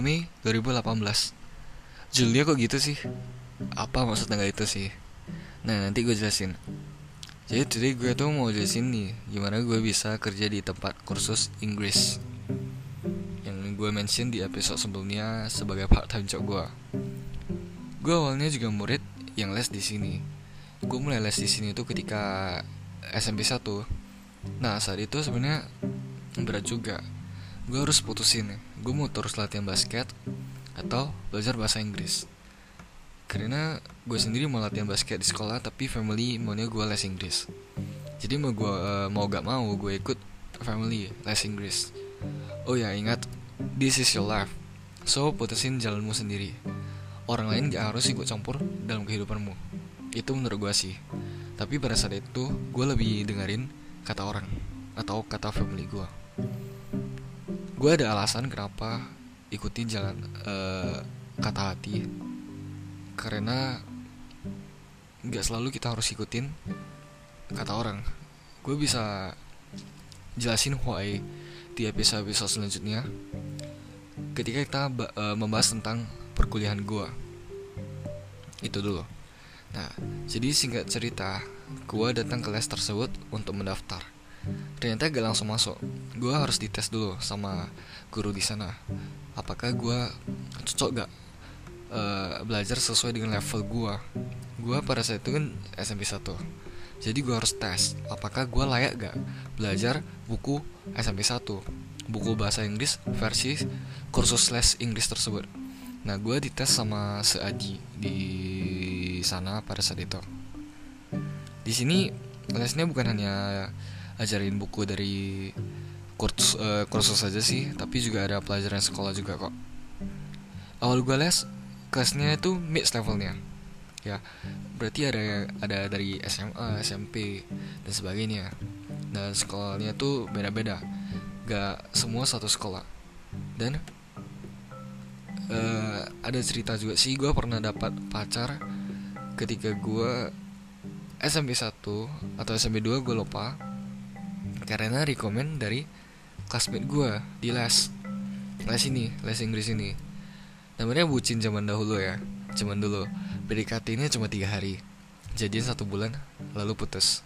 2 Mei 2018 Julia kok gitu sih? Apa maksud tanggal itu sih? Nah nanti gue jelasin. Jadi today gue tuh mau jelasin nih Gimana gue bisa kerja di tempat kursus Inggris. Yang gue mention di episode sebelumnya Sebagai part time job gue Gue awalnya juga murid yang les di sini. Gue mulai les di sini tuh ketika SMP 1 Nah saat itu sebenarnya berat juga. Gue harus putusin gue mau terus latihan basket atau belajar bahasa Inggris. Karena gue sendiri mau latihan basket di sekolah tapi family maunya gue les Inggris. Jadi mau gue uh, mau gak mau gue ikut family les Inggris. Oh ya ingat this is your life. So putusin jalanmu sendiri. Orang lain gak harus ikut campur dalam kehidupanmu. Itu menurut gue sih. Tapi pada saat itu gue lebih dengerin kata orang atau kata family gue gue ada alasan kenapa ikutin jalan uh, kata hati. Karena nggak selalu kita harus ikutin kata orang. Gue bisa jelasin why di episode episode selanjutnya ketika kita uh, membahas tentang perkuliahan gue itu dulu. Nah jadi singkat cerita gue datang ke les tersebut untuk mendaftar. Ternyata gak langsung masuk gue harus dites dulu sama guru di sana. Apakah gue cocok gak uh, belajar sesuai dengan level gue gue pada saat itu kan SMP 1 jadi gue harus tes apakah gue layak gak belajar buku SMP 1 buku bahasa Inggris versi kursus les Inggris tersebut. Nah gue dites sama Seadi di sana pada saat itu. Di sini lesnya bukan hanya ajarin buku dari kursus uh, kursus saja sih tapi juga ada pelajaran sekolah juga kok. Awal gue les kelasnya itu mid levelnya. Ya berarti ada ada dari SMA SMP dan sebagainya. Dan sekolahnya tuh beda-beda gak semua satu sekolah. Dan uh, ada cerita juga sih gue pernah dapat pacar ketika gue SMP 1 atau SMP 2 gue lupa. Karena rekomend dari classmate gue di les. Les ini les Inggris ini. Namanya bucin zaman dahulu ya zaman dulu. PDKT ini cuma tiga hari. Jadian satu bulan lalu putus.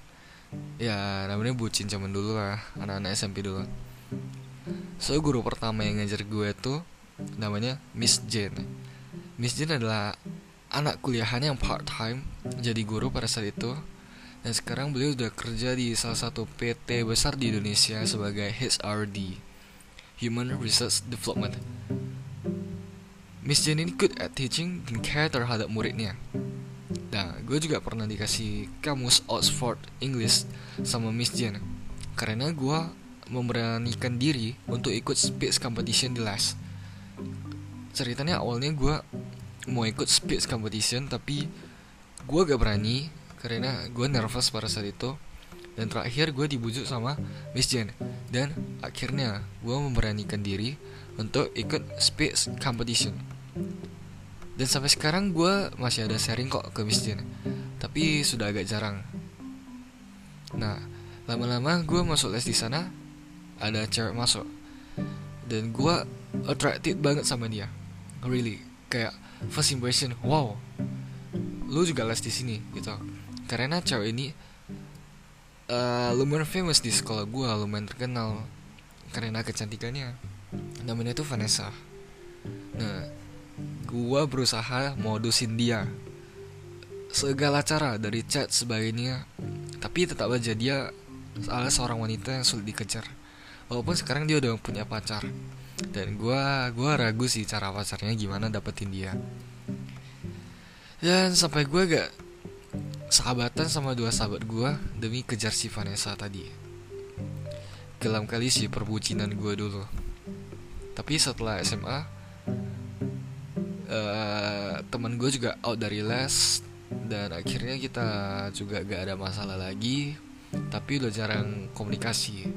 Ya namanya bucin zaman dulu lah anak-anak SMP dulu. So guru pertama yang ngajar gue tuh namanya Miss Jane. Miss Jane adalah anak kuliahannya yang part time jadi guru pada saat itu dan sekarang beliau sudah kerja di salah satu PT besar di Indonesia sebagai HRD Human Research Development. Miss Jen ini good at teaching dan care terhadap muridnya. Nah, gue juga pernah dikasih kamus Oxford English sama Miss Jen Karena gue memberanikan diri untuk ikut speech competition di les. Ceritanya awalnya gue mau ikut speech competition tapi gue gak berani karena gue nervous pada saat itu. Dan terakhir gue dibujuk sama Miss Jen dan akhirnya gue memberanikan diri untuk ikut speech competition. Dan sampai sekarang gue masih ada sharing kok ke Miss Jen tapi sudah agak jarang. Nah lama-lama gue masuk les di sana ada cewek masuk. Dan gue attracted banget sama dia. Really kayak first impression wow lu juga les di sini gitu karena cewek ini uh, lumayan famous di sekolah gue lumayan terkenal. Karena kecantikannya. Namanya tuh Vanessa. Nah gue berusaha modusin dia. Segala cara dari chat sebagainya tapi tetap aja dia salah seorang wanita yang sulit dikejar. Walaupun sekarang dia udah punya pacar. Dan gue gua ragu sih cara pacarnya gimana dapetin dia. Dan sampai gue gak sahabatan sama dua sahabat gue demi kejar si Vanessa tadi. Kelam kali sih perbucinan gue dulu. Tapi setelah SMA, uh, eh, teman gue juga out dari les dan akhirnya kita juga gak ada masalah lagi. Tapi udah jarang komunikasi.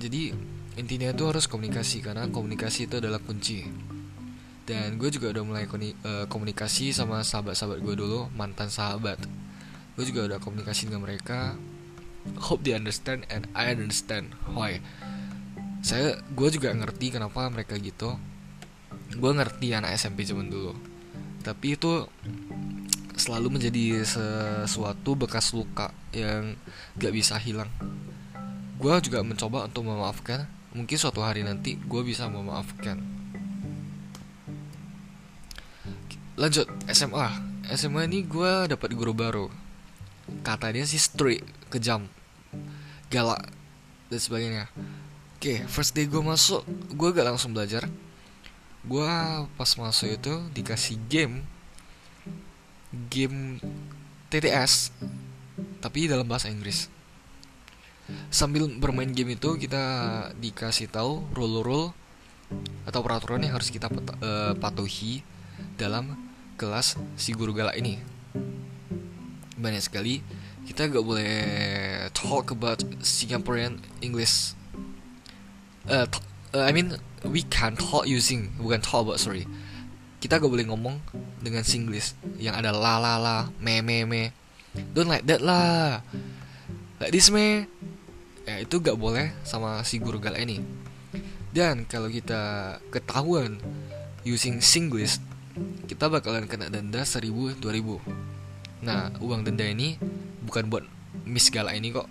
Jadi intinya tuh harus komunikasi karena komunikasi itu adalah kunci dan gue juga udah mulai eh, komunikasi sama sahabat-sahabat gue dulu mantan sahabat. Gue juga udah komunikasi dengan mereka. Hope they understand and I understand why. Saya gue juga ngerti kenapa mereka gitu. Gue ngerti anak SMP zaman dulu. Tapi itu selalu menjadi sesuatu bekas luka yang gak bisa hilang. Gue juga mencoba untuk memaafkan. Mungkin suatu hari nanti gue bisa memaafkan lanjut SMA SMA ini gue dapat guru baru. Katanya sih strict kejam. Galak dan sebagainya. Oke okay, first day gue masuk gue gak langsung belajar. Gue pas masuk itu dikasih game. Game TTS tapi dalam bahasa Inggris. Sambil bermain game itu kita dikasih tahu rule-rule atau peraturan yang harus kita uh, patuhi dalam kelas si guru galak ini banyak sekali kita gak boleh talk about Singaporean English. Uh, uh, I mean we can talk using bukan talk about sorry. Kita gak boleh ngomong dengan Singlish yang ada la la la, me me me. Don't like that lah. Like this me. Ya itu gak boleh sama si guru gal ini. Dan kalau kita ketahuan using Singlish, kita bakalan kena denda 1000 2000. Nah, uang denda ini bukan buat Miss Gala ini kok.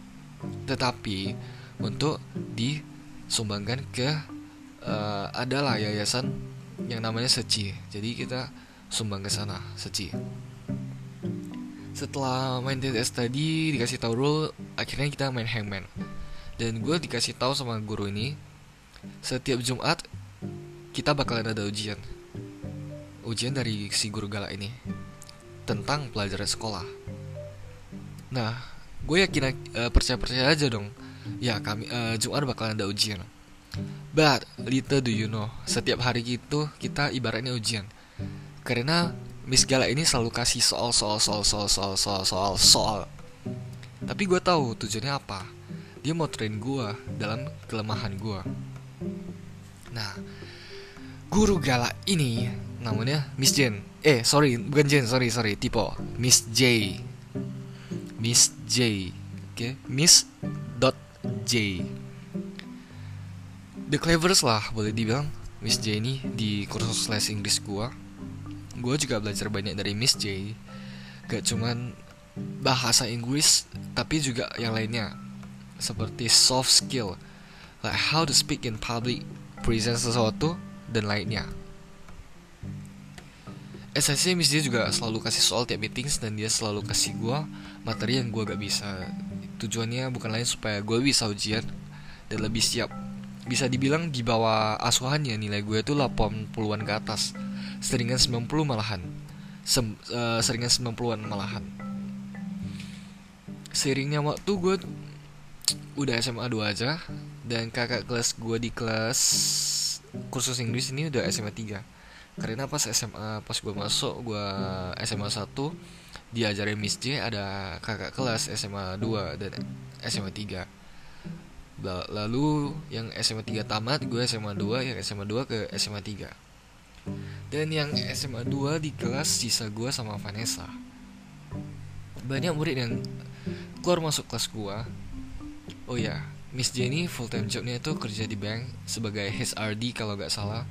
Tetapi untuk disumbangkan ke uh, adalah yayasan yang namanya Seci. Jadi kita sumbang ke sana Seci. Setelah main TTS tadi dikasih tahu rule akhirnya kita main hangman. Dan gue dikasih tahu sama guru ini setiap Jumat kita bakalan ada ujian ujian dari si guru galak ini tentang pelajaran sekolah Nah, gue yakin uh, percaya-percaya aja dong. Ya, kami uh, Jumat bakalan ada ujian. But little do you know, setiap hari itu kita ibaratnya ujian. Karena Miss Gala ini selalu kasih soal soal soal soal soal soal soal soal. Tapi gue tahu tujuannya apa. Dia mau train gue dalam kelemahan gue. Nah, guru Gala ini namanya Miss Jen. Eh, sorry, bukan Jen, sorry, sorry, tipe Miss J. Miss J. Oke okay? Miss dot J. The cleverest lah boleh dibilang. Miss J ini di kursus les Inggris gua. Gua juga belajar banyak dari Miss J. Gak cuman bahasa Inggris Tapi juga yang lainnya. Seperti soft skill Like how to speak in public Present sesuatu Dan lainnya SSC Miss dia juga selalu kasih soal tiap meetings dan dia selalu kasih gue materi yang gue gak bisa. Tujuannya bukan lain supaya gue bisa ujian dan lebih siap. Bisa dibilang di bawah asuhannya nilai gue tuh 80-an ke atas seringan 90 malahan. Sem, uh, seringan 90-an malahan. Seiringnya waktu gue udah SMA 2 aja dan kakak kelas gue di kelas kursus Inggris ini udah SMA 3 karena pas SMA pas gue masuk gue SMA 1 diajarin Miss J ada kakak kelas SMA 2 dan SMA 3 lalu yang SMA 3 tamat gue SMA 2 yang SMA 2 ke SMA 3 dan yang SMA 2 di kelas sisa gue sama Vanessa. Banyak murid yang keluar masuk kelas gue oh ya Miss J ini full time jobnya itu kerja di bank sebagai HRD kalau gak salah.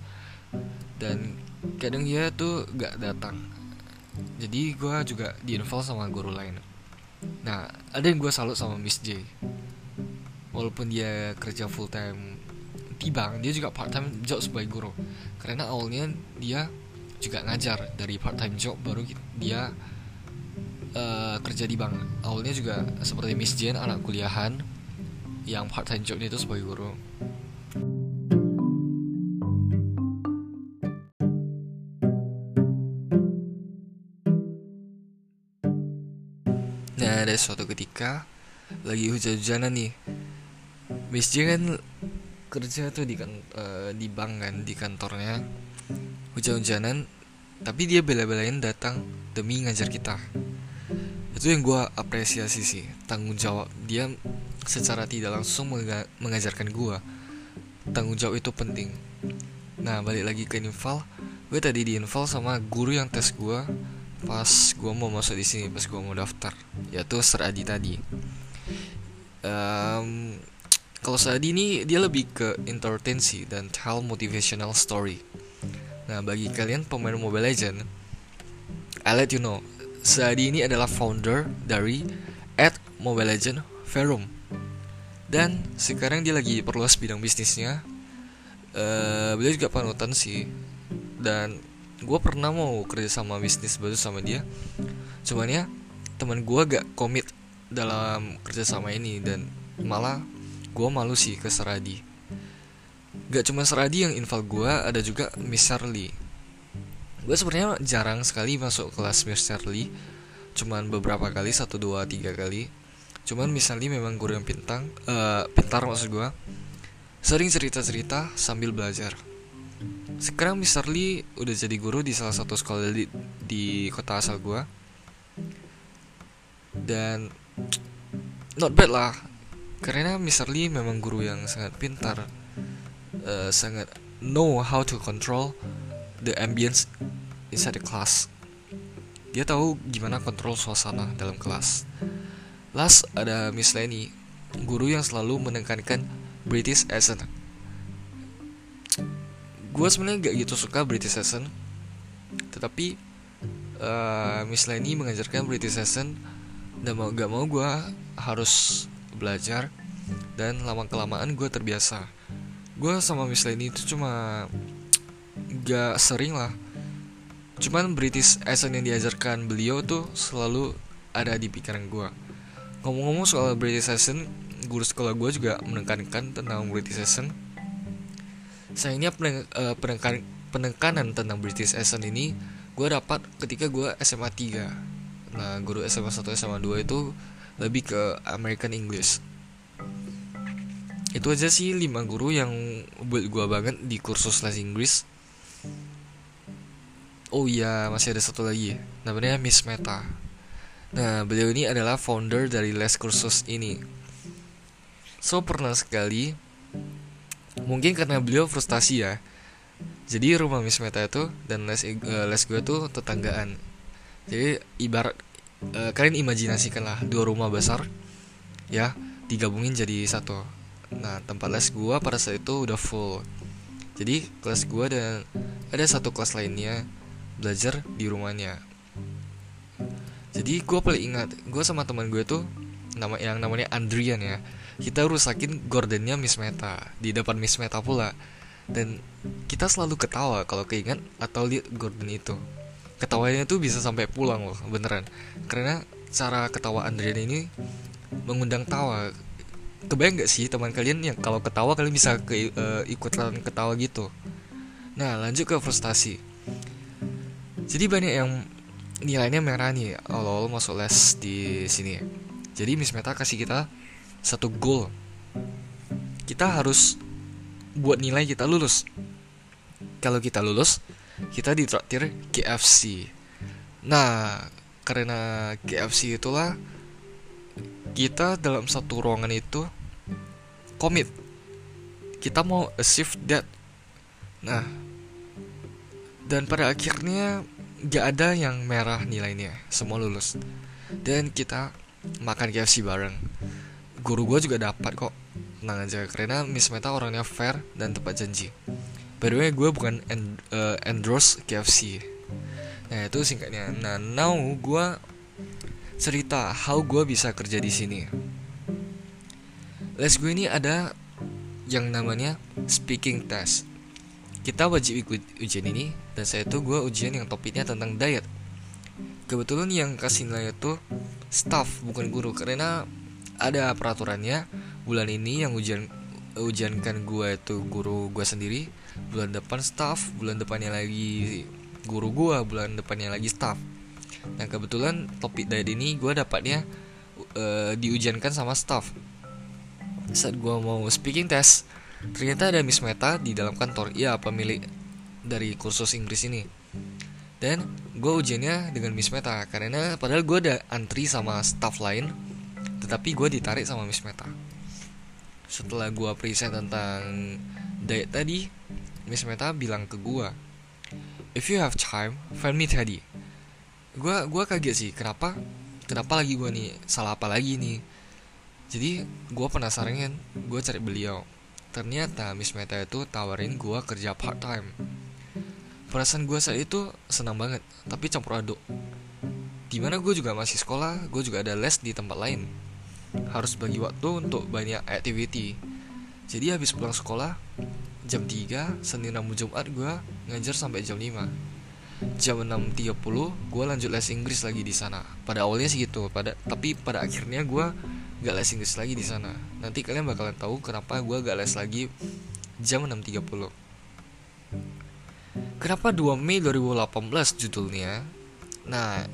Dan kadang dia tuh gak datang. Jadi gue juga diinvolve sama guru lain. Nah ada yang gue salut sama Miss J. Walaupun dia kerja full time di dia juga part time job sebagai guru. Karena awalnya dia juga ngajar dari part time job baru dia uh, kerja di bank. Awalnya juga seperti Miss Jen anak kuliahan yang part time jobnya itu sebagai guru ada suatu ketika lagi hujan-hujanan nih. Miss J kan kerja tuh di kan uh, di bank kan di kantornya. Hujan-hujanan tapi dia bela-belain datang demi ngajar kita. Itu yang gue apresiasi sih tanggung jawab. Dia secara tidak langsung mengajarkan gue tanggung jawab itu penting. Nah balik lagi ke infal gue tadi di infal sama guru yang tes gue pas gue mau masuk di sini pas gue mau daftar yaitu Ser Adi tadi um, kalau Saadi ini dia lebih ke entertain sih dan tell motivational story. Nah, bagi kalian pemain Mobile Legend, I let you know, Saadi ini adalah founder dari at Mobile Legend Forum. Dan sekarang dia lagi perluas bidang bisnisnya. Uh, beliau juga panutan sih. Dan gue pernah mau kerja sama bisnis baru sama dia. Cuman ya teman gue gak komit dalam kerja sama ini dan malah gue malu sih ke Seradi. Gak cuma Seradi yang infal gue, ada juga Miss Charlie gue sebenarnya jarang sekali masuk kelas Miss Charlie cuman beberapa kali satu dua tiga kali. Cuman misalnya memang guru yang pintang uh, pintar maksud gue sering cerita cerita sambil belajar. Sekarang Miss Charlie udah jadi guru di salah satu sekolah di, di kota asal gue dan not bad lah karena Miss Charlie memang guru yang sangat pintar uh, sangat know how to control the ambience inside the class. Dia tahu gimana kontrol suasana dalam kelas. Last ada Miss Lenny, guru yang selalu menekankan British accent. Gue sebenarnya gak gitu suka British accent, tetapi uh, Miss Lenny mengajarkan British accent dan mau gak mau gue harus belajar dan lama kelamaan gue terbiasa. Gue sama Miss Lenny itu cuma gak sering lah. Cuman British accent yang diajarkan beliau tuh selalu ada di pikiran gue ngomong-ngomong soal British accent guru sekolah gue juga menekankan tentang British accent. Sayangnya uh, penekanan, penekanan tentang British accent ini gue dapat ketika gue SMA 3 nah guru SMA 1 SMA 2 itu lebih ke American English itu aja sih lima guru yang buat gue banget di kursus les Inggris Oh iya, masih ada satu lagi. Namanya Miss Meta. Nah, beliau ini adalah founder dari les kursus ini. So, pernah sekali, mungkin karena beliau frustasi ya. Jadi rumah Miss Meta itu dan les uh, les gue tuh tetanggaan. Jadi ibarat uh, kalian imajinasikanlah dua rumah besar, ya digabungin jadi satu. Nah, tempat les gue pada saat itu udah full. Jadi kelas gue dan ada satu kelas lainnya belajar di rumahnya jadi gue paling ingat gue sama teman gue tuh nama yang namanya Andrian ya kita rusakin gordennya Miss Meta di depan Miss Meta pula dan kita selalu ketawa kalau keinget atau lihat gorden itu ketawanya tuh bisa sampai pulang loh beneran. Karena cara ketawa Andrian ini mengundang tawa. Kebayang gak sih teman kalian yang kalau ketawa kalian bisa ke uh, ikutan ketawa gitu? Nah lanjut ke frustasi. Jadi banyak yang nilainya merah nih awal-awal masuk les di sini. Jadi Miss Meta kasih kita satu goal. Kita harus buat nilai kita lulus. Kalau kita lulus kita ditraktir KFC nah karena KFC itulah kita dalam satu ruangan itu komit. Kita mau achieve that. Nah dan pada akhirnya gak ada yang merah nilainya semua lulus. Dan kita makan KFC bareng. Guru gue juga dapat kok. Tenang aja karena Miss Meta orangnya fair dan tepat janji by the way gue bukan end, uh, endorse KFC nah itu singkatnya. Nah now gue cerita how gue bisa kerja di sini. Les gue ini ada yang namanya speaking test. Kita wajib ikut ujian ini dan saya tuh gue ujian yang topiknya tentang diet. Kebetulan yang kasih nilai itu staff bukan guru. Karena ada peraturannya bulan ini yang ujian ujiankan gue itu guru gue sendiri bulan depan staff bulan depannya lagi guru gue bulan depannya lagi staff nah kebetulan topik diet ini gue dapatnya uh, diujiankan sama staff saat gue mau speaking test Ternyata ada Miss Meta di dalam kantor, ya pemilik dari kursus Inggris ini. Dan gue ujiannya dengan Miss Meta karena padahal gue ada antri sama staff lain, tetapi gue ditarik sama Miss Meta. Setelah gue present tentang diet tadi, Miss Meta bilang ke gue, If you have time, find me tadi. Gue gua kaget sih, kenapa? Kenapa lagi gue nih salah apa lagi nih? jadi gue penasaran kan gue cari beliau ternyata Miss Meta itu tawarin gue kerja part time perasaan gue saat itu senang banget tapi campur aduk di mana gue juga masih sekolah gue juga ada les di tempat lain harus bagi waktu untuk banyak activity jadi habis pulang sekolah jam 3 Senin Rabu Jumat gue ngajar sampai jam 5 jam 6.30 gue lanjut les Inggris lagi di sana. Pada awalnya sih gitu pada tapi pada akhirnya gue gak les Inggris lagi di sana. Nanti kalian bakalan tahu kenapa gue gak les lagi jam 6.30 kenapa 2 Mei 2018 judulnya? Nah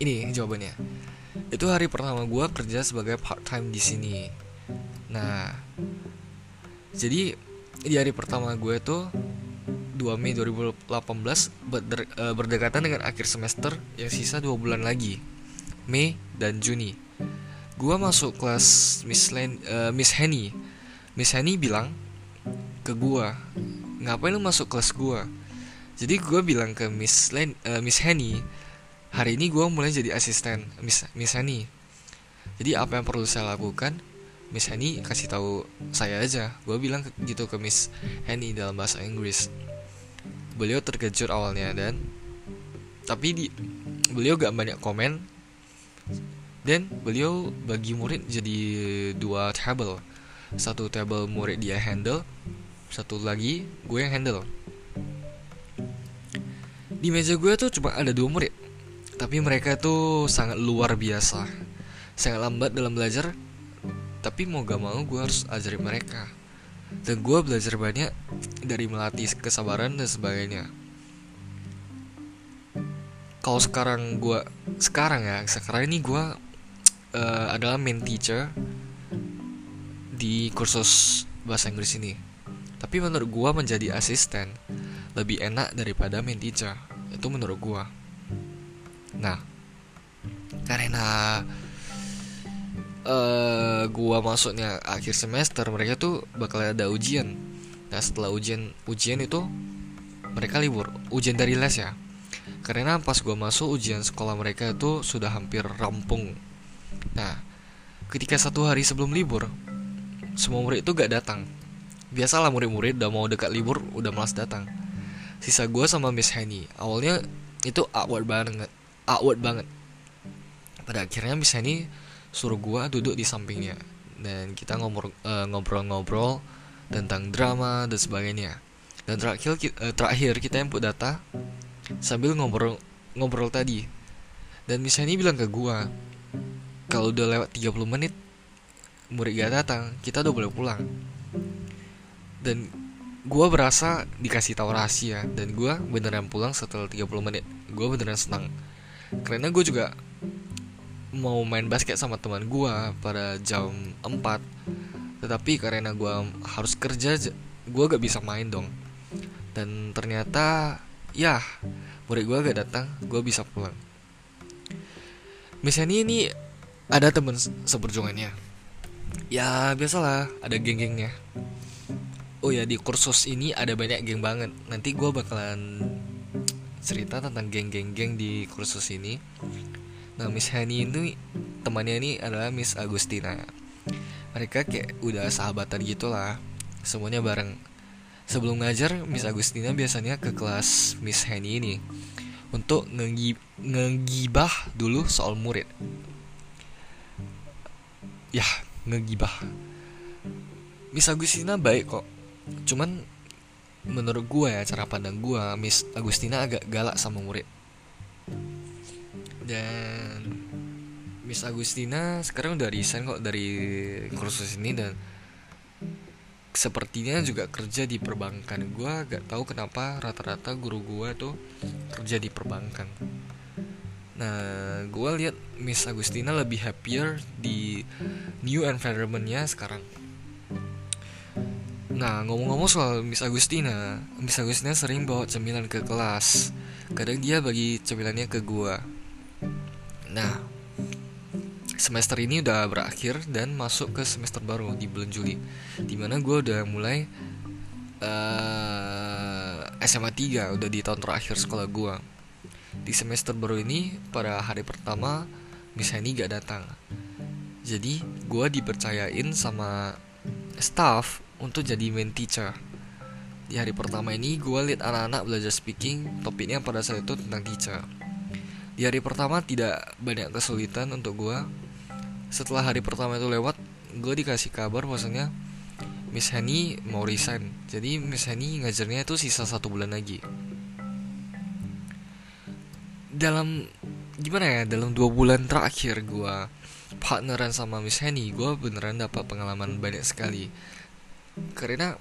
ini jawabannya. Itu hari pertama gue kerja sebagai part time di sini. Nah jadi di hari pertama gue tuh 2 Mei 2018 berder, uh, berdekatan dengan akhir semester yang sisa dua bulan lagi. Mei dan Juni. Gua masuk kelas Miss, Len, uh, Miss Henny. Miss Henny bilang ke gua Ngapain lu masuk kelas gua? Jadi gua bilang ke Miss, Len, uh, Miss Henny Hari ini gua mulai jadi asisten Miss, Miss Henny. Jadi apa yang perlu saya lakukan Miss Henny kasih tahu saya aja. Gue bilang gitu ke Miss Henny dalam bahasa Inggris. Beliau terkejut awalnya dan tapi di beliau gak banyak komen. Dan beliau bagi murid jadi dua table. Satu table murid dia handle satu lagi gue yang handle. Di meja gue tuh cuma ada dua murid tapi mereka tuh sangat luar biasa. Sangat lambat dalam belajar tapi mau gak mau gue harus ajarin mereka. Dan gue belajar banyak dari melatih kesabaran dan sebagainya. Kalau sekarang gue sekarang ya sekarang ini gue uh, adalah main teacher di kursus bahasa Inggris ini. Tapi menurut gue menjadi asisten lebih enak daripada main teacher. Itu menurut gue nah karena uh, gua masuknya akhir semester mereka tuh bakal ada ujian. Nah setelah ujian ujian itu mereka libur ujian dari les ya. Karena pas gua masuk ujian sekolah mereka itu sudah hampir rampung. Nah ketika satu hari sebelum libur semua murid itu gak datang. Biasalah murid-murid udah mau dekat libur udah malas datang. Sisa gua sama Miss Henny awalnya itu awkward banget awkward banget. Pada akhirnya Miss Henny suruh gua duduk di sampingnya. Dan kita eh, ngobrol-ngobrol uh, tentang drama dan sebagainya. Dan terakhir uh, terakhir kita input data sambil ngobrol ngobrol tadi. Dan misalnya bilang ke gua kalau udah lewat 30 menit murid gak datang kita udah boleh pulang. Dan gua berasa dikasih tahu rahasia dan gua beneran pulang setelah 30 menit. Gua beneran senang. Karena gue juga mau main basket sama teman gue pada jam 4 tetapi karena gue harus kerja gue gak bisa main dong. Dan ternyata ya murid gue gak datang gue bisa pulang. Misalnya ini ada temen seperjuangannya. Ya biasalah ada geng-gengnya. Oh ya di kursus ini ada banyak geng banget. Nanti gue bakalan cerita tentang geng-geng-geng di kursus ini Nah Miss Hani itu temannya ini adalah Miss Agustina. Mereka kayak udah sahabatan gitu lah Semuanya bareng. Sebelum ngajar Miss Agustina biasanya ke kelas Miss Hani ini Untuk ngegibah dulu soal murid. Ya ngegibah. Miss Agustina baik kok Cuman menurut gue ya cara pandang gue Miss Agustina agak galak sama murid dan Miss Agustina sekarang udah resign kok dari kursus ini dan sepertinya juga kerja di perbankan. Gue gak tahu kenapa rata-rata guru gue tuh kerja di perbankan. Nah gue lihat Miss Agustina lebih happier di new environmentnya sekarang. Nah ngomong-ngomong soal Miss Agustina Miss Agustina sering bawa cemilan ke kelas. Kadang dia bagi cemilannya ke gue Nah, semester ini udah berakhir dan masuk ke semester baru di bulan Juli Di mana gue udah mulai uh, eh, SMA 3 Udah di tahun terakhir sekolah gue Di semester baru ini pada hari pertama Miss Henny gak datang. Jadi gue dipercayain sama staff untuk jadi main teacher. Di hari pertama ini gue lihat anak-anak belajar speaking topiknya pada saat itu tentang teacher di hari pertama tidak banyak kesulitan untuk gue setelah hari pertama itu lewat gue dikasih kabar bahwasanya Miss Henny mau resign. Jadi Miss Henny ngajarnya itu sisa satu bulan lagi. Dalam gimana ya dalam dua bulan terakhir gue partneran sama Miss Henny gue beneran dapat pengalaman banyak sekali. Karena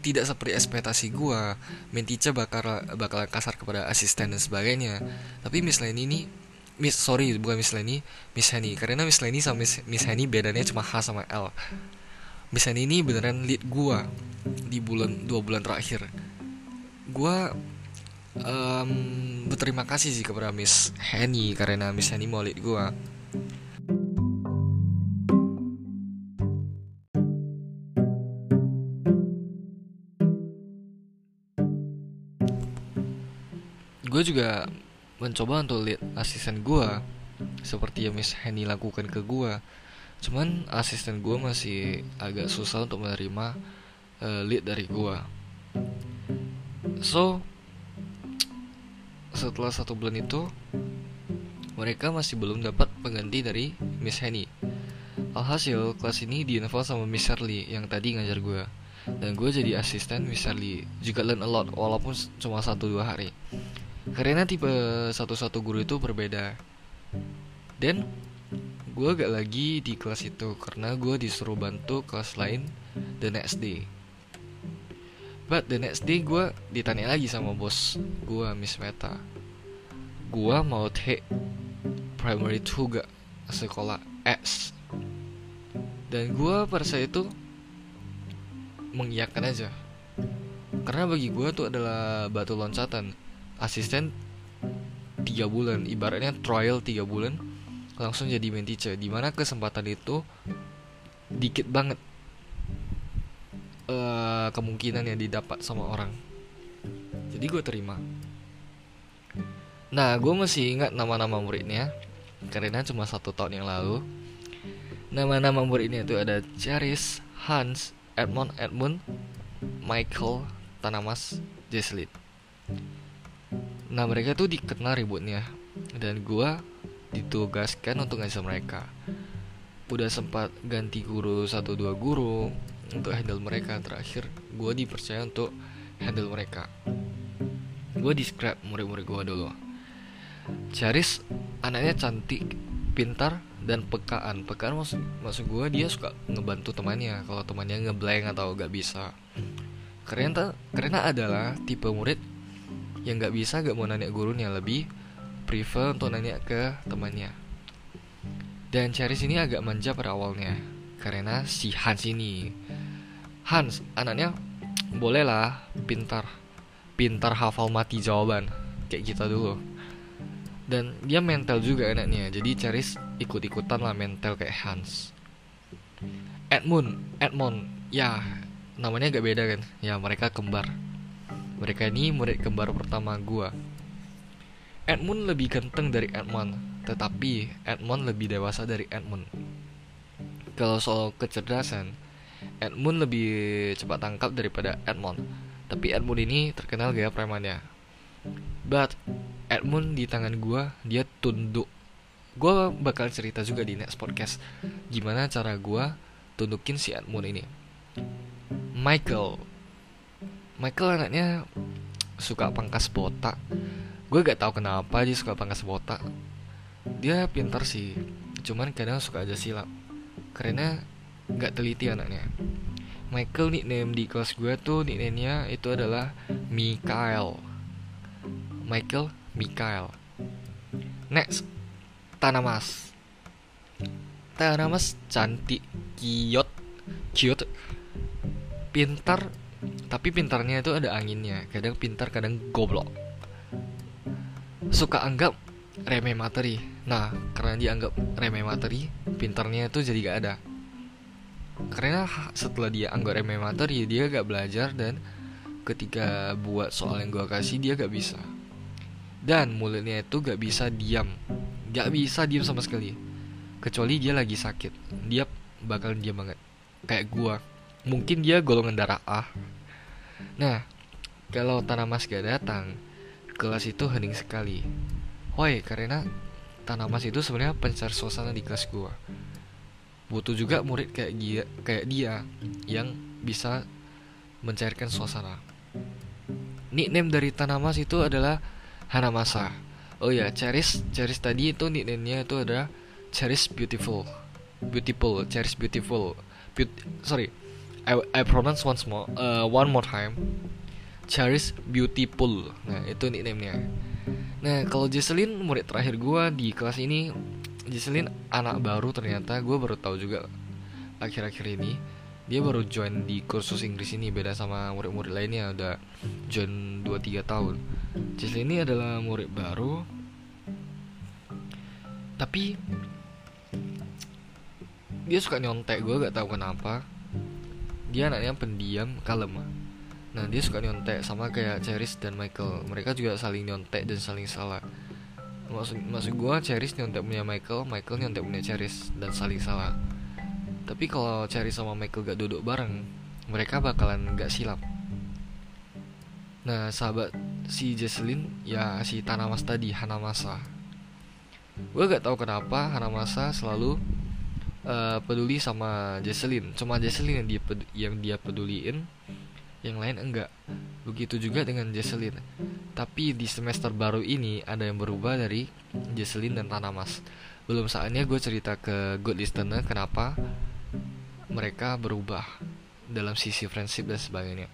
tidak seperti ekspektasi gue main teacher bakal bakal kasar kepada asisten dan sebagainya. Tapi Miss Lenny ini Miss sorry bukan Miss Lenny Miss Henny. Karena Miss Lenny sama Miss, Miss Henny bedanya cuma H sama L. Miss Henny ini beneran lead gue di bulan dua bulan terakhir. Gue um, berterima kasih sih kepada Miss Henny karena Miss Henny mau lead gue gue juga mencoba untuk lihat asisten gue seperti yang Miss Henny lakukan ke gue cuman asisten gue masih agak susah untuk menerima uh, lead dari gue so setelah satu bulan itu mereka masih belum dapat pengganti dari Miss Henny. Alhasil kelas ini diinfo sama Miss Shirley yang tadi ngajar gue dan gue jadi asisten Miss Shirley juga learn a lot walaupun cuma satu dua hari karena tipe satu-satu guru itu berbeda. Dan gue gak lagi di kelas itu karena gue disuruh bantu kelas lain the next day but the next day gue ditanya lagi sama bos gue Miss Meta. Gue mau take primary 2 gak? Sekolah X dan gue pada saat itu mengiyakan aja. Karena bagi gue tuh adalah batu loncatan asisten tiga bulan. Ibaratnya trial tiga bulan langsung jadi main teacher. Di mana kesempatan itu dikit banget uh, kemungkinan yang didapat sama orang. Jadi gue terima. Nah gue masih ingat nama-nama muridnya. Karena cuma satu tahun yang lalu. Nama-nama muridnya itu ada Charis, Hans, Edmond, Edmund, Michael, Tanamas, Jeslit Nah mereka tuh dikenal ributnya. Dan gue ditugaskan untuk ngajar mereka. Udah sempat ganti guru satu dua guru Untuk handle mereka. Terakhir gue dipercaya untuk handle mereka. Gue describe murid-murid gue dulu. Charis anaknya cantik, pintar, dan pekaan. Pekaan maksud, maksud gue dia suka ngebantu temannya. Kalau temannya ngeblank atau gak bisa. Karena, karena adalah tipe murid yang nggak bisa gak mau nanya gurunya lebih prefer untuk nanya ke temannya. Dan Charis ini agak manja pada awalnya karena si Hans ini. Hans anaknya bolehlah pintar pintar hafal mati jawaban kayak kita dulu. Dan dia mental juga anaknya jadi Charis ikut-ikutan lah mental kayak Hans. Edmund Edmund ya namanya agak beda kan? Ya mereka kembar mereka ini murid kembar pertama gua. Edmund lebih ganteng dari Edmund, tetapi Edmund lebih dewasa dari Edmund. Kalau soal kecerdasan, Edmund lebih cepat tangkap daripada Edmund. Tapi Edmund ini terkenal gaya premannya. But Edmund di tangan gua dia tunduk. Gua bakal cerita juga di next podcast gimana cara gua tundukin si Edmund ini. Michael Michael anaknya suka pangkas botak. Gue gak tahu kenapa dia suka pangkas botak. Dia pintar sih cuman kadang suka aja silap. Karena gak teliti anaknya. Michael nickname di kelas gue tuh nickname-nya itu adalah Mikael. Michael Mikael. Next Tanamas. Tanamas cantik Cute Cute Pintar tapi pintarnya itu ada anginnya kadang pintar kadang goblok. Suka anggap remeh materi. Nah karena dianggap remeh materi pintarnya itu jadi gak ada. Karena setelah dia anggap remeh materi dia gak belajar dan ketika buat soal yang gue kasih dia gak bisa. Dan mulutnya itu gak bisa diam. Gak bisa diam sama sekali. Kecuali dia lagi sakit. Dia bakal diam banget. Kayak gua mungkin dia golongan darah A. Nah kalau Tanamas gak datang kelas itu hening sekali. Why karena Tanamas itu sebenarnya pencar suasana di kelas gua. Butuh juga murid kayak dia kayak dia yang bisa mencairkan suasana. Nickname dari Tanamas itu adalah Hanamasa. Oh ya Cheris Cheris tadi itu nickname-nya itu adalah Cherish beautiful, beautiful, cherish beautiful. Be sorry, I I pronounce once more, uh, one more time. Cherish beautiful. Nah itu nickname-nya. Nah kalau Jesselyn murid terakhir gue di kelas ini, Jesselyn anak baru ternyata gue baru tahu juga akhir-akhir ini dia baru join di kursus Inggris ini beda sama murid-murid lainnya udah join 2-3 tahun Jesselyn ini adalah murid baru tapi dia suka nyontek gue gak tahu kenapa dia anaknya pendiam kalem. Nah dia suka nyontek sama kayak Cheris dan Michael. Mereka juga saling nyontek dan saling salah. Maksud maksud gue Cheris nyontek punya Michael Michael nyontek punya Cheris dan saling salah. Tapi kalau Cheris sama Michael gak duduk bareng mereka bakalan gak silap. Nah sahabat si Jesselyn ya si Tanamas tadi Hanamasa. Gue gak tahu kenapa Hanamasa selalu uh, peduli sama Jesselyn cuma Jesselyn yang dia yang dia peduliin yang lain enggak. Begitu juga dengan Jesselyn tapi di semester baru ini ada yang berubah dari Jesselyn dan Tanamas. Belum saatnya gue cerita ke good listener kenapa mereka berubah dalam sisi friendship dan sebagainya.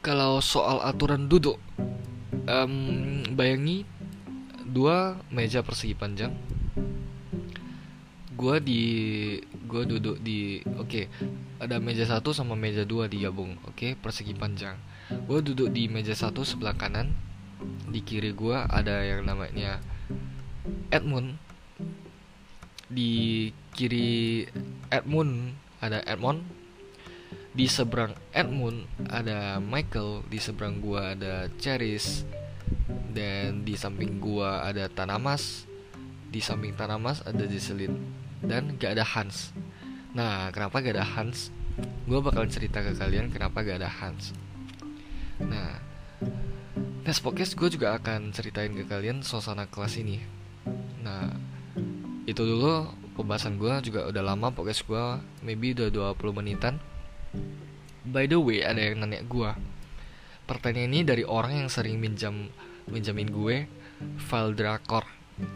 Kalau soal aturan duduk um, bayangi dua meja persegi panjang gue di gue duduk di oke okay, ada meja satu sama meja dua digabung oke okay, persegi panjang. Gue duduk di meja satu sebelah kanan di kiri gue ada yang namanya Edmund. Di kiri Edmund ada Edmund di seberang Edmund ada Michael di seberang gue ada Cheris dan di samping gue ada Tanamas di samping Tanamas ada Jesselyn dan gak ada Hans. Nah, kenapa gak ada Hans? Gue bakal cerita ke kalian kenapa gak ada Hans. Nah, next podcast gue juga akan ceritain ke kalian suasana kelas ini. Nah, itu dulu pembahasan gue juga udah lama podcast gue, maybe udah 20 menitan. By the way, ada yang nanya gue. Pertanyaan ini dari orang yang sering minjam minjamin gue file drakor.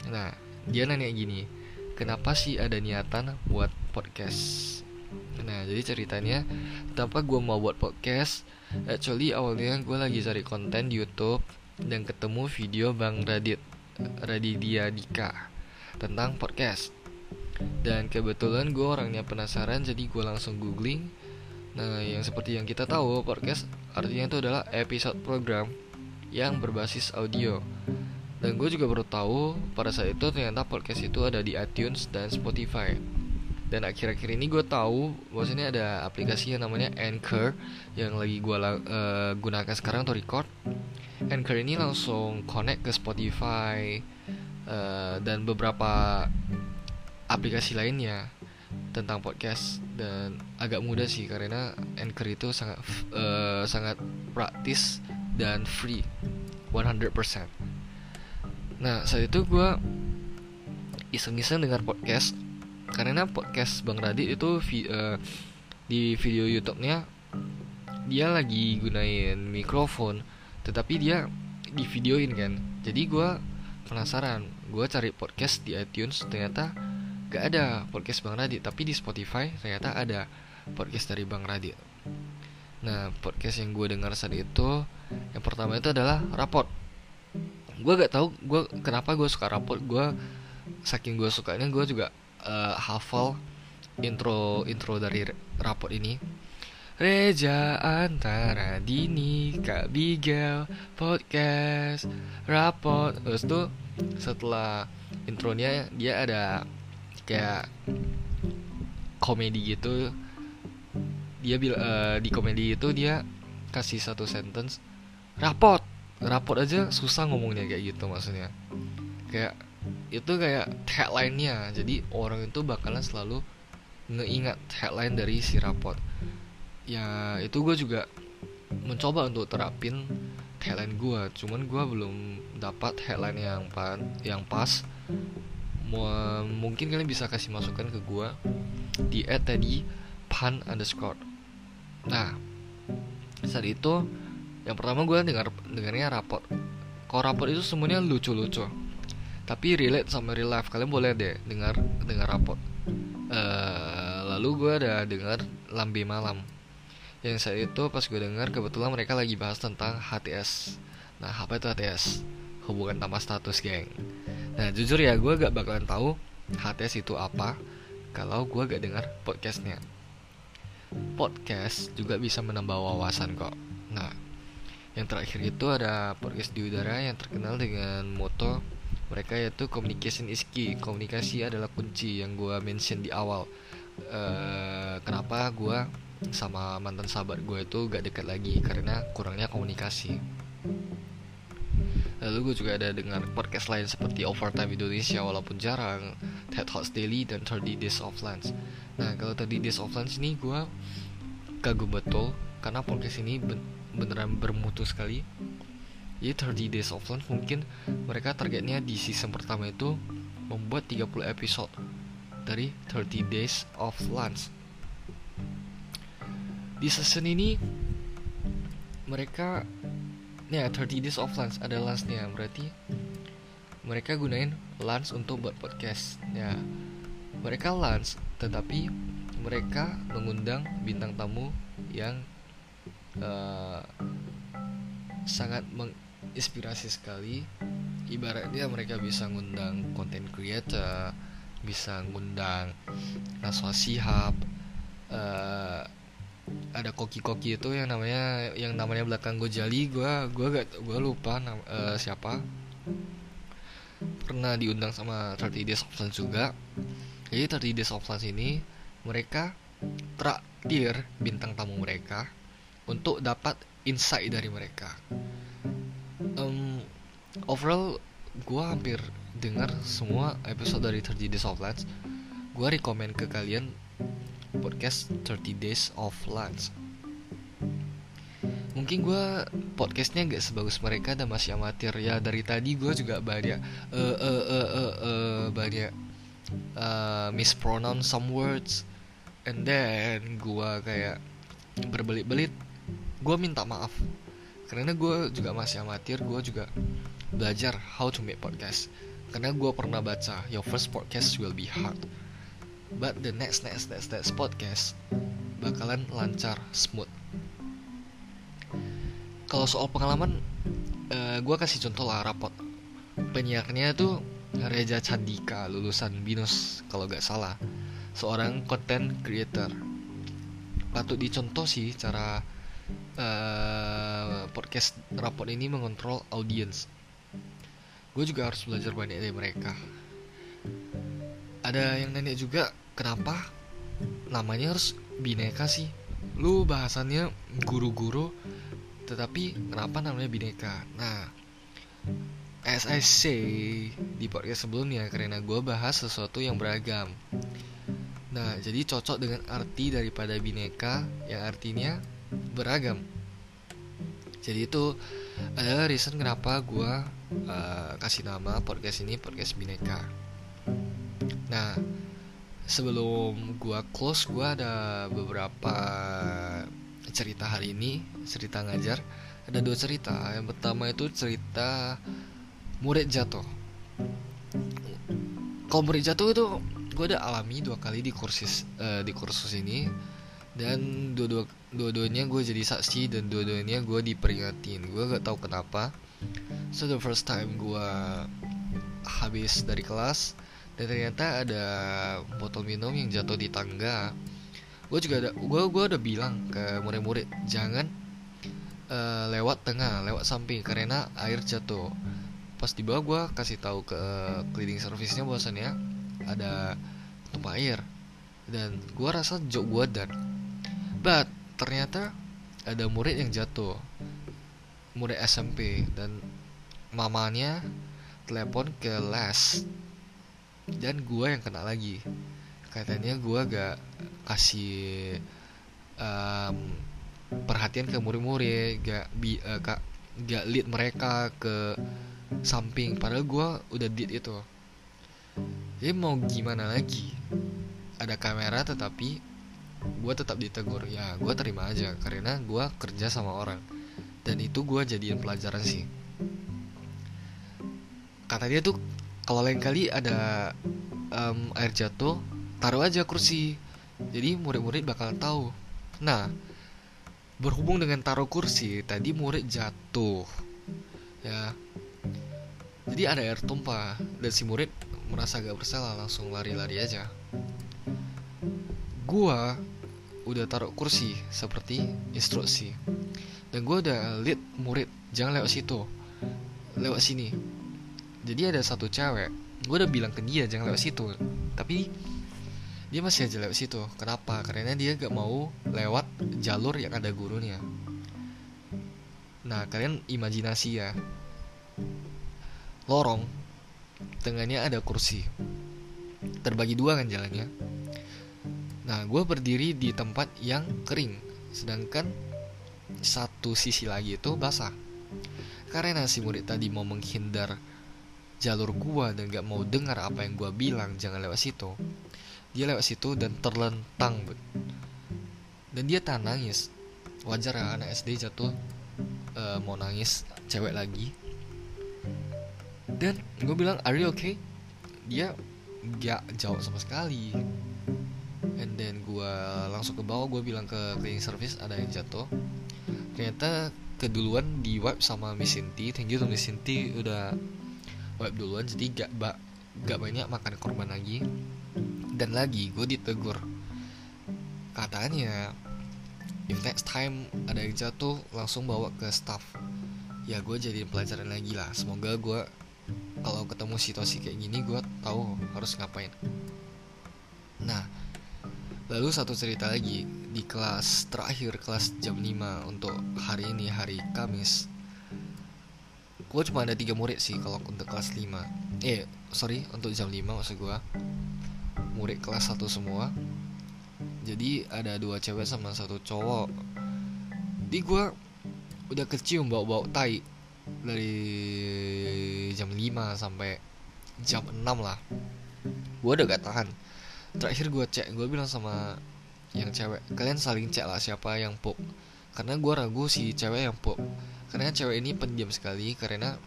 Nah, dia nanya gini, kenapa sih ada niatan buat podcast? Nah jadi ceritanya kenapa gue mau buat podcast? Actually awalnya gue lagi cari konten di YouTube dan ketemu video Bang Radit Raditya Dika tentang podcast. Dan kebetulan gue orangnya penasaran jadi gue langsung googling. Nah yang seperti yang kita tahu podcast artinya itu adalah episode program yang berbasis audio dan gue juga baru tahu pada saat itu ternyata podcast itu ada di iTunes dan Spotify. Dan akhir-akhir ini gue tahu bahwasanya ada aplikasi yang namanya Anchor yang lagi gue uh, gunakan sekarang untuk record. Anchor ini langsung connect ke Spotify uh, dan beberapa aplikasi lainnya tentang podcast dan agak mudah sih karena Anchor itu sangat uh, sangat praktis dan free 100%. Nah saat itu gue iseng-iseng dengar podcast. Karena podcast Bang Radit itu vi uh, di video YouTube-nya dia lagi gunain mikrofon tetapi dia di videoin kan. Jadi gue penasaran gue cari podcast di iTunes ternyata gak ada podcast Bang Radit tapi di Spotify ternyata ada podcast dari Bang Radit nah podcast yang gue dengar saat itu yang pertama itu adalah raport gue gak tahu gue kenapa gue suka raport gue saking gue sukanya gue juga uh, hafal intro intro dari raport ini. Reja antara Dini Kak Bigel podcast raport terus tuh setelah intronya dia ada kayak komedi gitu. Dia bil uh, di komedi itu dia kasih satu sentence raport raport aja susah ngomongnya kayak gitu maksudnya. Kayak itu kayak tagline-nya jadi orang itu bakalan selalu ngeingat headline dari si rapot. Ya itu gue juga mencoba untuk terapin headline gue cuman gue belum dapat headline yang pan yang pas. Mungkin kalian bisa kasih masukan ke gue di ad tadi pan underscore. Nah saat itu yang pertama gue dengar dengarnya rapot. Kalau rapot itu semuanya lucu-lucu. Tapi relate sama real life. Kalian boleh deh dengar dengar rapot. Uh, lalu gue ada dengar lambe malam. Yang saat itu pas gue dengar kebetulan mereka lagi bahas tentang HTS nah apa itu HTS hubungan tanpa status geng. Nah jujur ya gue gak bakalan tahu HTS itu apa kalau gue gak dengar podcastnya. Podcast juga bisa menambah wawasan kok. Nah yang terakhir itu ada podcast di udara yang terkenal dengan moto. Mereka yaitu communication is key. Komunikasi adalah kunci yang gue mention di awal. Uh, kenapa gue sama mantan sahabat gue itu gak dekat lagi? Karena kurangnya komunikasi. Lalu gue juga ada dengar podcast lain seperti Overtime Indonesia walaupun jarang TED Talks Daily dan 30 Days of Lunch. Nah kalau 30 Days of Lunch ini gue kagum betul karena podcast ini beneran bermutu sekali. Jadi 30 Days of Lunch mungkin mereka targetnya di season pertama itu membuat 30 episode dari 30 Days of Lunch di season ini mereka ya 30 Days of Lunch ada lunchnya berarti mereka gunain lunch untuk buat podcast. Ya mereka lunch tetapi mereka mengundang bintang tamu yang uh, sangat menginspirasi sekali. Ibaratnya mereka bisa ngundang content creator bisa ngundang Naswa Sihab uh, ada koki-koki itu yang namanya yang namanya belakang Gojali gue gue gak gue lupa nama, uh, siapa. Pernah diundang sama 30 Days of juga. Jadi 30 Days of ini mereka traktir bintang tamu mereka untuk dapat insight dari mereka. Um, overall, gue hampir dengar semua episode dari 30 Days of Lunch. Gue rekomend ke kalian podcast 30 Days of Lunch. Mungkin gue podcastnya gak sebagus mereka dan masih amatir ya dari tadi gue juga banyak uh, uh, uh, uh, uh, banyak uh, mispronounce some words and then gue kayak berbelit-belit gue minta maaf. Karena gue juga masih amatir gue juga belajar how to make podcast. Karena gue pernah baca your first podcast will be hard. But the next next next next podcast bakalan lancar smooth. Kalau soal pengalaman uh, eh, gue kasih contoh lah rapot penyiarnya tuh Reza Chandika lulusan binus kalau gak salah. Seorang content creator. Patut dicontoh sih cara uh, podcast rapot ini mengontrol audiens gue juga harus belajar banyak dari mereka. Ada yang nanya juga kenapa namanya harus bineka sih? Lu bahasannya guru-guru tetapi kenapa namanya bineka? Nah as I say di podcast sebelumnya karena gue bahas sesuatu yang beragam. Nah jadi cocok dengan arti daripada bineka yang artinya beragam. Jadi itu ada reason kenapa gue uh, kasih nama podcast ini podcast bineka. Nah sebelum gue close gue ada beberapa cerita hari ini cerita ngajar. Ada dua cerita. Yang pertama itu cerita murid jatuh. Kalau murid jatuh itu gue udah alami dua kali di kursus uh, di kursus ini dan dua-dua dua-duanya gue jadi saksi dan dua-duanya gue diperingatin. Gue gak tahu kenapa. So the first time gue habis dari kelas dan ternyata ada botol minum yang jatuh di tangga. Gue juga ada gue gue udah bilang ke murid-murid jangan uh, lewat tengah lewat samping karena air jatuh. Pas di bawah gue kasih tahu ke cleaning service-nya bahwasannya ada tumpah air. Dan gue rasa jok gue dan But ternyata ada murid yang jatuh. Murid SMP Dan mamanya telepon ke les. Dan gue yang kena lagi. Katanya gue gak kasih um, perhatian ke murid-murid gak bi uh, gak, gak lead mereka ke samping. Padahal gue udah lead itu. Jadi mau gimana lagi? Ada kamera tetapi gue tetap ditegur ya gue terima aja karena gue kerja sama orang. Dan itu gue jadiin pelajaran sih. Kata dia tuh kalau lain kali ada um, air jatuh taruh aja kursi. Jadi murid-murid bakal tahu. Nah berhubung dengan taruh kursi tadi murid jatuh ya. Jadi ada air tumpah dan si murid merasa gak bersalah langsung lari-lari aja. Gua udah taruh kursi seperti instruksi. Dan gue udah lihat murid jangan lewat situ lewat sini. Jadi ada satu cewek gue udah bilang ke dia jangan lewat situ. Tapi dia masih aja lewat situ. Kenapa? Karena dia gak mau lewat jalur yang ada gurunya. Nah kalian imajinasi ya. Lorong tengahnya ada kursi. Terbagi dua kan jalannya nah gue berdiri di tempat yang kering sedangkan satu sisi lagi itu basah. Karena si murid tadi mau menghindar jalur gua dan gak mau dengar apa yang gua bilang jangan lewat situ. Dia lewat situ dan terlentang dan dia tak nangis. Wajar ya anak SD jatuh uh, mau nangis cewek lagi. Dan gue bilang are you okay? Dia gak jawab sama sekali and then gue langsung ke bawah gue bilang ke cleaning service ada yang jatuh. Ternyata keduluan di wipe sama Miss Sinti. Thank you to Miss Sinti udah wipe duluan jadi gak, ba gak banyak makan korban lagi. Dan lagi gue ditegur. Katanya if next time ada yang jatuh langsung bawa ke staff. Ya gue jadi pelajaran lagi lah. Semoga gue kalau ketemu situasi kayak gini gue tahu harus ngapain lalu satu cerita lagi di kelas terakhir kelas jam 5 untuk hari ini hari Kamis. Gue cuma ada tiga murid sih kalau untuk kelas 5 eh sorry untuk jam 5 maksud gue murid kelas 1 semua. Jadi ada dua cewek sama satu cowok. Di gue udah kecium bau-bau tai dari jam 5 sampai jam 6 lah. Gue udah gak tahan terakhir gue cek gue bilang sama yang cewek kalian saling cek lah siapa yang pop karena gue ragu si cewek yang pop karena cewek ini pendiam sekali karena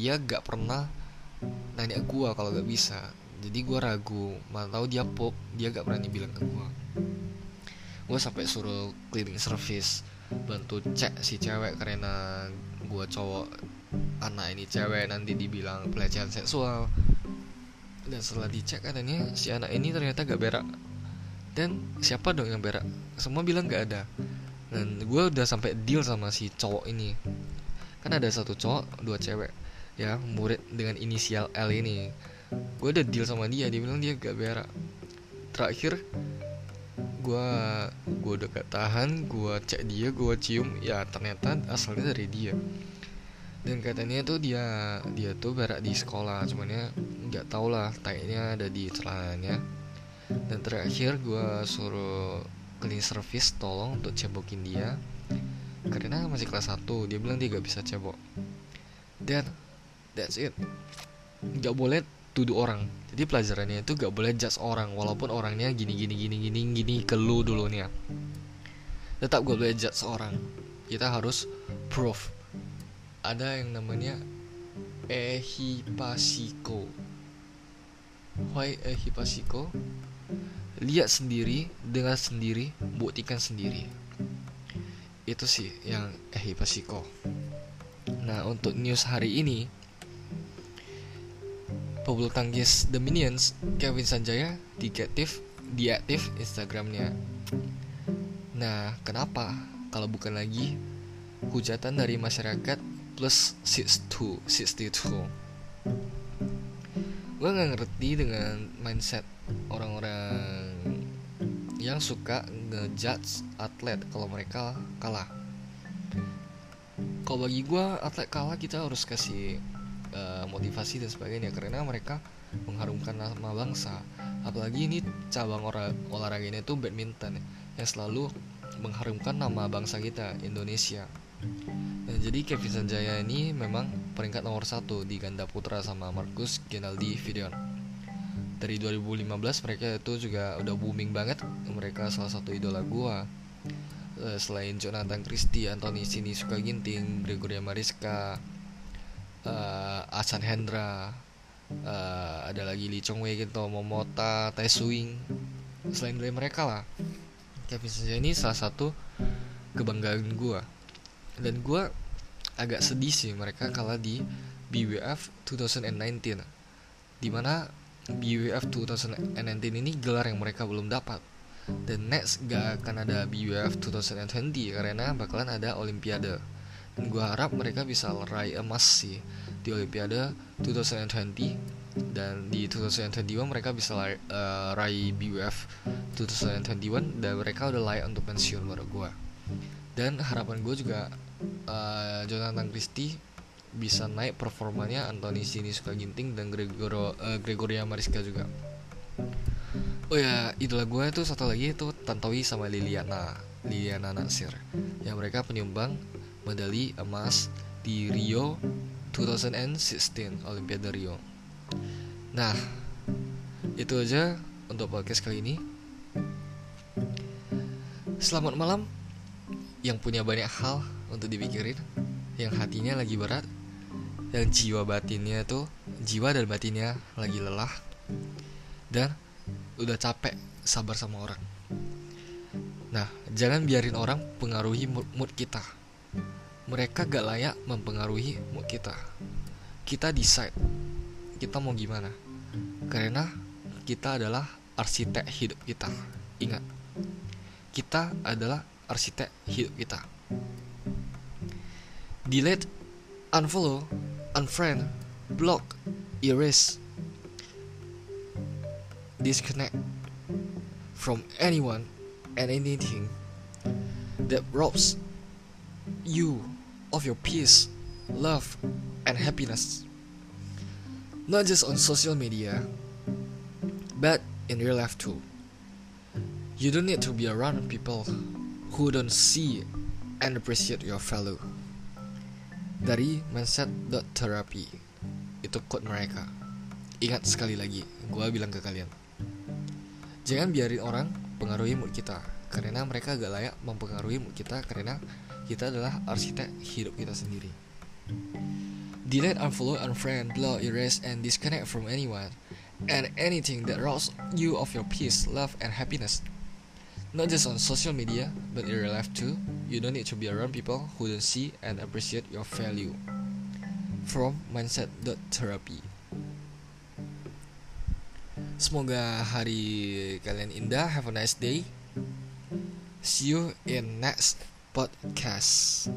dia gak pernah nanya gue kalau gak bisa. Jadi gue ragu malah tahu dia pop dia gak berani bilang ke gue gue sampai suruh cleaning service bantu cek si cewek karena gue cowok anak ini cewek nanti dibilang pelecehan seksual dan setelah dicek katanya si anak ini ternyata gak berak. Dan siapa dong yang berak? Semua bilang gak ada. Dan gue udah sampai deal sama si cowok ini. Kan ada satu cowok dua cewek ya murid dengan inisial L ini. Gue udah deal sama dia dia bilang dia gak berak. Terakhir gue gue udah gak tahan gue cek dia gue cium. Ya ternyata asalnya dari dia dan katanya tuh dia dia tuh berak di sekolah cuman ya nggak tau lah tayanya ada di celananya. Dan terakhir gue suruh clean service tolong untuk cebokin dia. Karena masih kelas 1 dia bilang dia gak bisa cebok. Dan that's it. Gak boleh tuduh orang. Jadi pelajarannya itu gak boleh judge orang walaupun orangnya gini gini gini gini gini ke lu dulu nih ya tetap gak boleh judge orang. Kita harus proof ada yang namanya ehipasiko. Why ehipasiko? Lihat sendiri dengar sendiri buktikan sendiri. Itu sih yang eh pasiko nah untuk news hari ini pebulu tangkis The Minions Kevin Sanjaya diaktif diaktif Instagramnya. Nah kenapa? Kalau bukan lagi hujatan dari masyarakat plus 62 62 gue nggak ngerti dengan mindset orang-orang yang suka ngejudge atlet kalau mereka kalah. Kalau bagi gue atlet kalah kita harus kasih uh, motivasi dan sebagainya karena mereka mengharumkan nama bangsa. Apalagi ini cabang olahraga ini tuh badminton yang selalu mengharumkan nama bangsa kita Indonesia Nah, jadi Kevin Sanjaya ini memang peringkat nomor satu di ganda putra sama Marcus Ginaldi Videon. Dari 2015 mereka itu juga udah booming banget. Mereka salah satu idola gua. Eh, selain Jonathan Christie, Anthony Sinisuka Ginting, Gregoria Mariska, uh, Asan Hendra, uh, ada lagi Lee Chong Wei gitu, Momota, Tai Suing. Selain dari mereka lah, Kevin Sanjaya ini salah satu kebanggaan gua. Dan gua agak sedih sih mereka kalah di BWF 2019 di mana BWF 2019 ini gelar yang mereka belum dapat. Dan next gak akan ada BWF 2020 karena bakalan ada Olimpiade. Dan gue harap mereka bisa raih emas sih di Olimpiade 2020 dan di 2021 mereka bisa uh, raih BWF 2021 dan mereka udah layak untuk pensiun menurut gue dan harapan gue juga uh, Jonathan Christie bisa naik performanya Anthony Sinisuka Ginting dan Gregoro, uh, Gregoria Mariska juga. Oh ya idola gue itu satu lagi itu Tantowi sama Liliana Liliana Nasir yang mereka penyumbang medali emas di Rio 2016 Olimpiade Rio. Nah itu aja untuk podcast kali ini. Selamat malam yang punya banyak hal untuk dipikirin yang hatinya lagi berat yang jiwa batinnya tuh jiwa dan batinnya lagi lelah dan udah capek sabar sama orang. Nah jangan biarin orang pengaruhi mood kita. Mereka gak layak mempengaruhi mood kita. Kita decide kita mau gimana karena kita adalah arsitek hidup kita. Ingat kita adalah arsitek hidup kita delete, unfollow, unfriend, block, erase, disconnect from anyone and anything that robs you of your peace, love, and happiness. Not just on social media, but in real life too. You don't need to be around people who don't see and appreciate your value. dari mindset.therapy itu quote mereka. Ingat sekali lagi gue bilang ke kalian. Jangan biarin orang pengaruhi mood kita karena mereka gak layak mempengaruhi mood kita karena kita adalah arsitek hidup kita sendiri. Delete unfollow unfriend block erase and disconnect from anyone and anything that robs you of your peace love and happiness not just on social media, but in real life too. You don't need to be around people who don't see and appreciate your value. From Mindset.therapy Semoga hari kalian indah. Have a nice day. See you in next podcast.